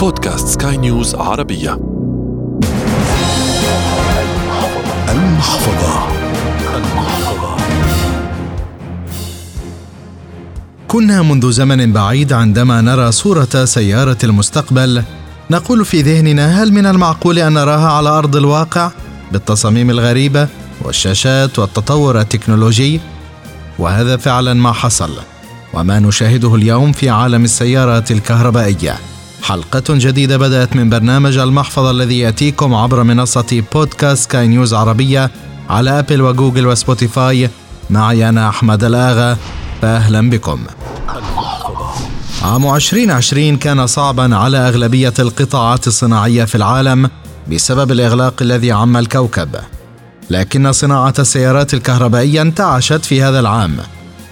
بودكاست سكاي نيوز عربية. المحفظة. المحفظة كنا منذ زمن بعيد عندما نرى صورة سيارة المستقبل نقول في ذهننا هل من المعقول أن نراها على أرض الواقع بالتصاميم الغريبة والشاشات والتطور التكنولوجي؟ وهذا فعلا ما حصل وما نشاهده اليوم في عالم السيارات الكهربائية. حلقة جديدة بدأت من برنامج المحفظة الذي يأتيكم عبر منصة بودكاست سكاي نيوز عربية على أبل وجوجل وسبوتيفاي. معي أنا أحمد الآغا فأهلا بكم. عام 2020 كان صعبا على أغلبية القطاعات الصناعية في العالم بسبب الإغلاق الذي عم الكوكب. لكن صناعة السيارات الكهربائية انتعشت في هذا العام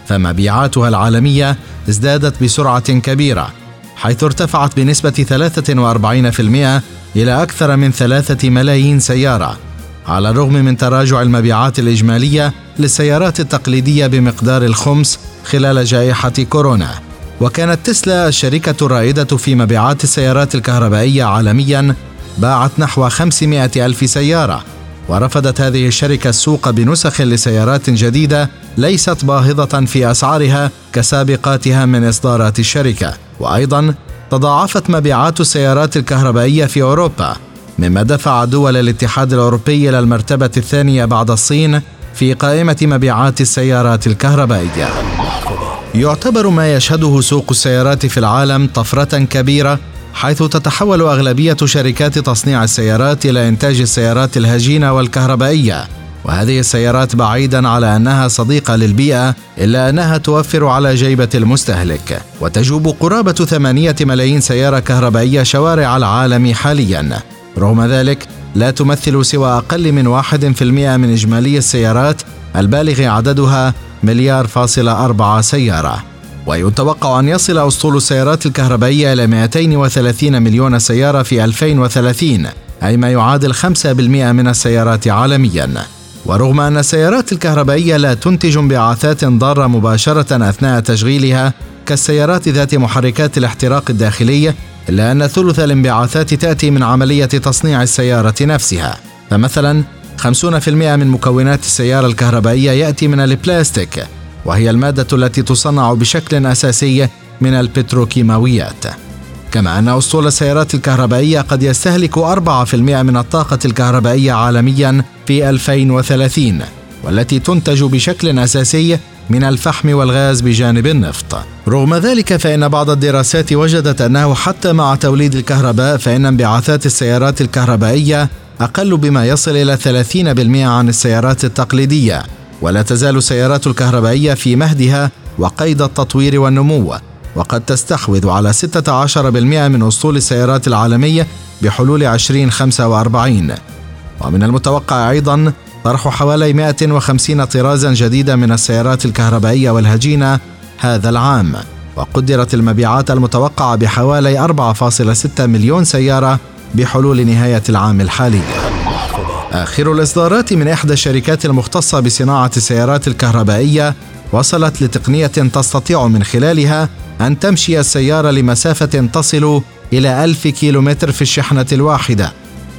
فمبيعاتها العالمية ازدادت بسرعة كبيرة. حيث ارتفعت بنسبة 43% إلى أكثر من ثلاثة ملايين سيارة على الرغم من تراجع المبيعات الإجمالية للسيارات التقليدية بمقدار الخمس خلال جائحة كورونا. وكانت تسلا الشركة الرائدة في مبيعات السيارات الكهربائية عالميا باعت نحو 500 ألف سيارة ورفضت هذه الشركة السوق بنسخ لسيارات جديدة ليست باهظة في أسعارها كسابقاتها من إصدارات الشركة. وأيضا تضاعفت مبيعات السيارات الكهربائية في أوروبا مما دفع دول الاتحاد الأوروبي إلى المرتبة الثانية بعد الصين في قائمة مبيعات السيارات الكهربائية. يعتبر ما يشهده سوق السيارات في العالم طفرة كبيرة حيث تتحول أغلبية شركات تصنيع السيارات إلى إنتاج السيارات الهجينة والكهربائية. وهذه السيارات بعيدا على أنها صديقة للبيئة إلا أنها توفر على جيبة المستهلك. وتجوب قرابة ثمانية ملايين سيارة كهربائية شوارع العالم حاليا. رغم ذلك لا تمثل سوى أقل من واحد في المئة من إجمالي السيارات البالغ عددها مليار فاصل أربعة سيارة. ويتوقع أن يصل أسطول السيارات الكهربائية إلى 230 مليون سيارة في 2030 أي ما يعادل 5% من السيارات عالمياً. ورغم أن السيارات الكهربائية لا تنتج انبعاثات ضارة مباشرة أثناء تشغيلها كالسيارات ذات محركات الاحتراق الداخلي إلا أن ثلث الانبعاثات تأتي من عملية تصنيع السيارة نفسها. فمثلا 50% من مكونات السيارة الكهربائية يأتي من البلاستيك وهي المادة التي تصنع بشكل أساسي من البتروكيماويات. كما أن أسطول السيارات الكهربائية قد يستهلك 4% من الطاقة الكهربائية عالميا في 2030 والتي تنتج بشكل أساسي من الفحم والغاز بجانب النفط. رغم ذلك فإن بعض الدراسات وجدت أنه حتى مع توليد الكهرباء فإن انبعاثات السيارات الكهربائية أقل بما يصل إلى 30% عن السيارات التقليدية، ولا تزال السيارات الكهربائية في مهدها وقيد التطوير والنمو، وقد تستحوذ على 16% من أسطول السيارات العالمية بحلول 2045 ومن المتوقع أيضا طرح حوالي 150 طرازا جديدة من السيارات الكهربائية والهجينة هذا العام. وقدرت المبيعات المتوقعة بحوالي 4.6 مليون سيارة بحلول نهاية العام الحالي. آخر الإصدارات من إحدى الشركات المختصة بصناعة السيارات الكهربائية وصلت لتقنية تستطيع من خلالها أن تمشي السيارة لمسافة تصل إلى ألف كيلومتر في الشحنة الواحدة.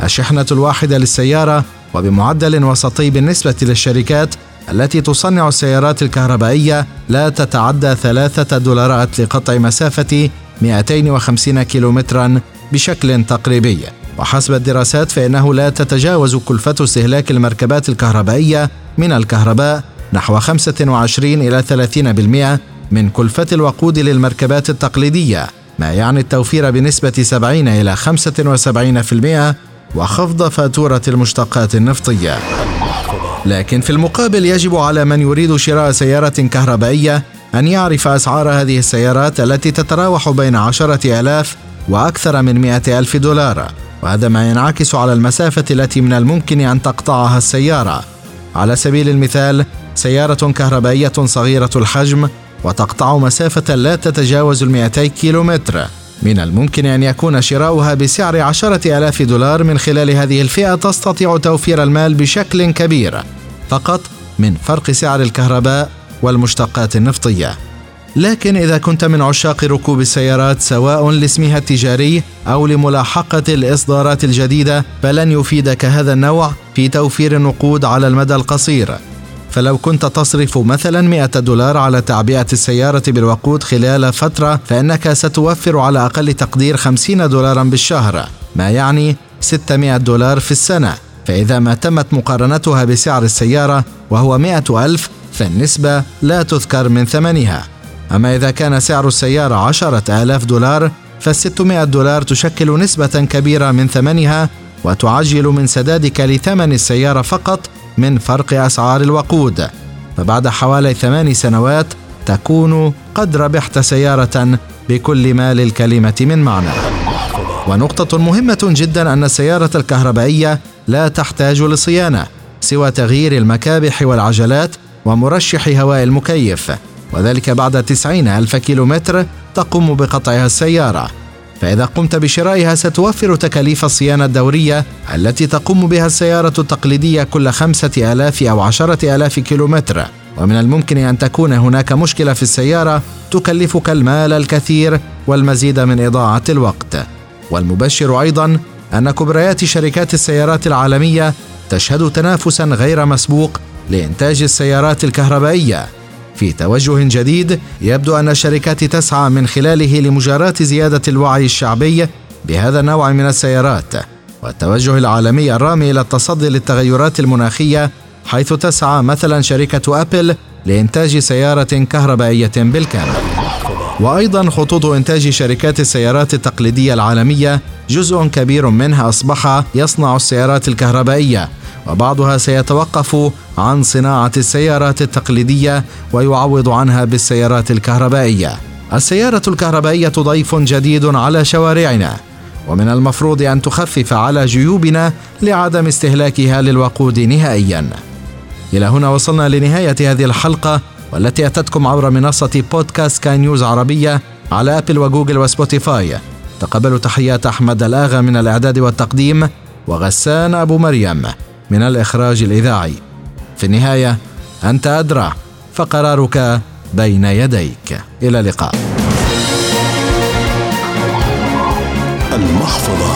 الشحنة الواحدة للسيارة وبمعدل وسطي بالنسبة للشركات التي تصنع السيارات الكهربائية لا تتعدى ثلاثة دولارات لقطع مسافة 250 كيلومترا بشكل تقريبي. وحسب الدراسات فإنه لا تتجاوز كلفة استهلاك المركبات الكهربائية من الكهرباء نحو 25 إلى 30% من كلفة الوقود للمركبات التقليدية ما يعني التوفير بنسبة 70 إلى 75% وخفض فاتورة المشتقات النفطية. لكن في المقابل يجب على من يريد شراء سيارة كهربائية أن يعرف أسعار هذه السيارات التي تتراوح بين عشرة آلاف وأكثر من مئة ألف دولار. وهذا ما ينعكس على المسافة التي من الممكن أن تقطعها السيارة. على سبيل المثال سيارة كهربائية صغيرة الحجم وتقطع مسافة لا تتجاوز المئتي كيلومتر. من الممكن أن يكون شراؤها بسعر عشرة آلاف دولار من خلال هذه الفئة تستطيع توفير المال بشكل كبير. فقط من فرق سعر الكهرباء والمشتقات النفطية. لكن إذا كنت من عشاق ركوب السيارات سواء لاسمها التجاري أو لملاحقة الإصدارات الجديدة فلن يفيدك هذا النوع في توفير النقود على المدى القصير. فلو كنت تصرف مثلا 100 دولار على تعبئة السيارة بالوقود خلال فترة فإنك ستوفر على أقل تقدير 50 دولارا بالشهر ما يعني 600 دولار في السنة. فإذا ما تمت مقارنتها بسعر السيارة وهو 100 ألف فالنسبة لا تذكر من ثمنها. أما إذا كان سعر السيارة عشرة آلاف دولار فالستمائة دولار تشكل نسبة كبيرة من ثمنها وتعجل من سدادك لثمن السيارة فقط من فرق أسعار الوقود فبعد حوالي ثمان سنوات تكون قد ربحت سيارة بكل ما للكلمة من معنى. ونقطة مهمة جدا أن السيارة الكهربائية لا تحتاج لصيانة سوى تغيير المكابح والعجلات ومرشح هواء المكيف وذلك بعد تسعين ألف كيلومتر تقوم بقطعها السيارة. فإذا قمت بشرائها ستوفر تكاليف الصيانة الدورية التي تقوم بها السيارة التقليدية كل خمسة آلاف أو عشرة آلاف كيلومتر. ومن الممكن أن تكون هناك مشكلة في السيارة تكلفك المال الكثير والمزيد من إضاعة الوقت. والمبشر أيضا أن كبريات شركات السيارات العالمية تشهد تنافسا غير مسبوق لإنتاج السيارات الكهربائية. في توجه جديد يبدو أن الشركات تسعى من خلاله لمجاراة زيادة الوعي الشعبي بهذا النوع من السيارات. والتوجه العالمي الرامي إلى التصدي للتغيرات المناخية حيث تسعى مثلا شركة أبل لإنتاج سيارة كهربائية بالكامل. وأيضا خطوط إنتاج شركات السيارات التقليدية العالمية جزء كبير منها أصبح يصنع السيارات الكهربائية. وبعضها سيتوقف عن صناعة السيارات التقليدية ويعوض عنها بالسيارات الكهربائية. السيارة الكهربائية ضيف جديد على شوارعنا ومن المفروض أن تخفف على جيوبنا لعدم استهلاكها للوقود نهائيا. إلى هنا وصلنا لنهاية هذه الحلقة والتي أتتكم عبر منصة بودكاست كاي نيوز عربية على أبل وجوجل وسبوتيفاي. تقبلوا تحيات أحمد الآغا من الإعداد والتقديم وغسان أبو مريم من الإخراج الإذاعي. في النهاية أنت أدرى فقرارك بين يديك. إلى اللقاء. المحفظة.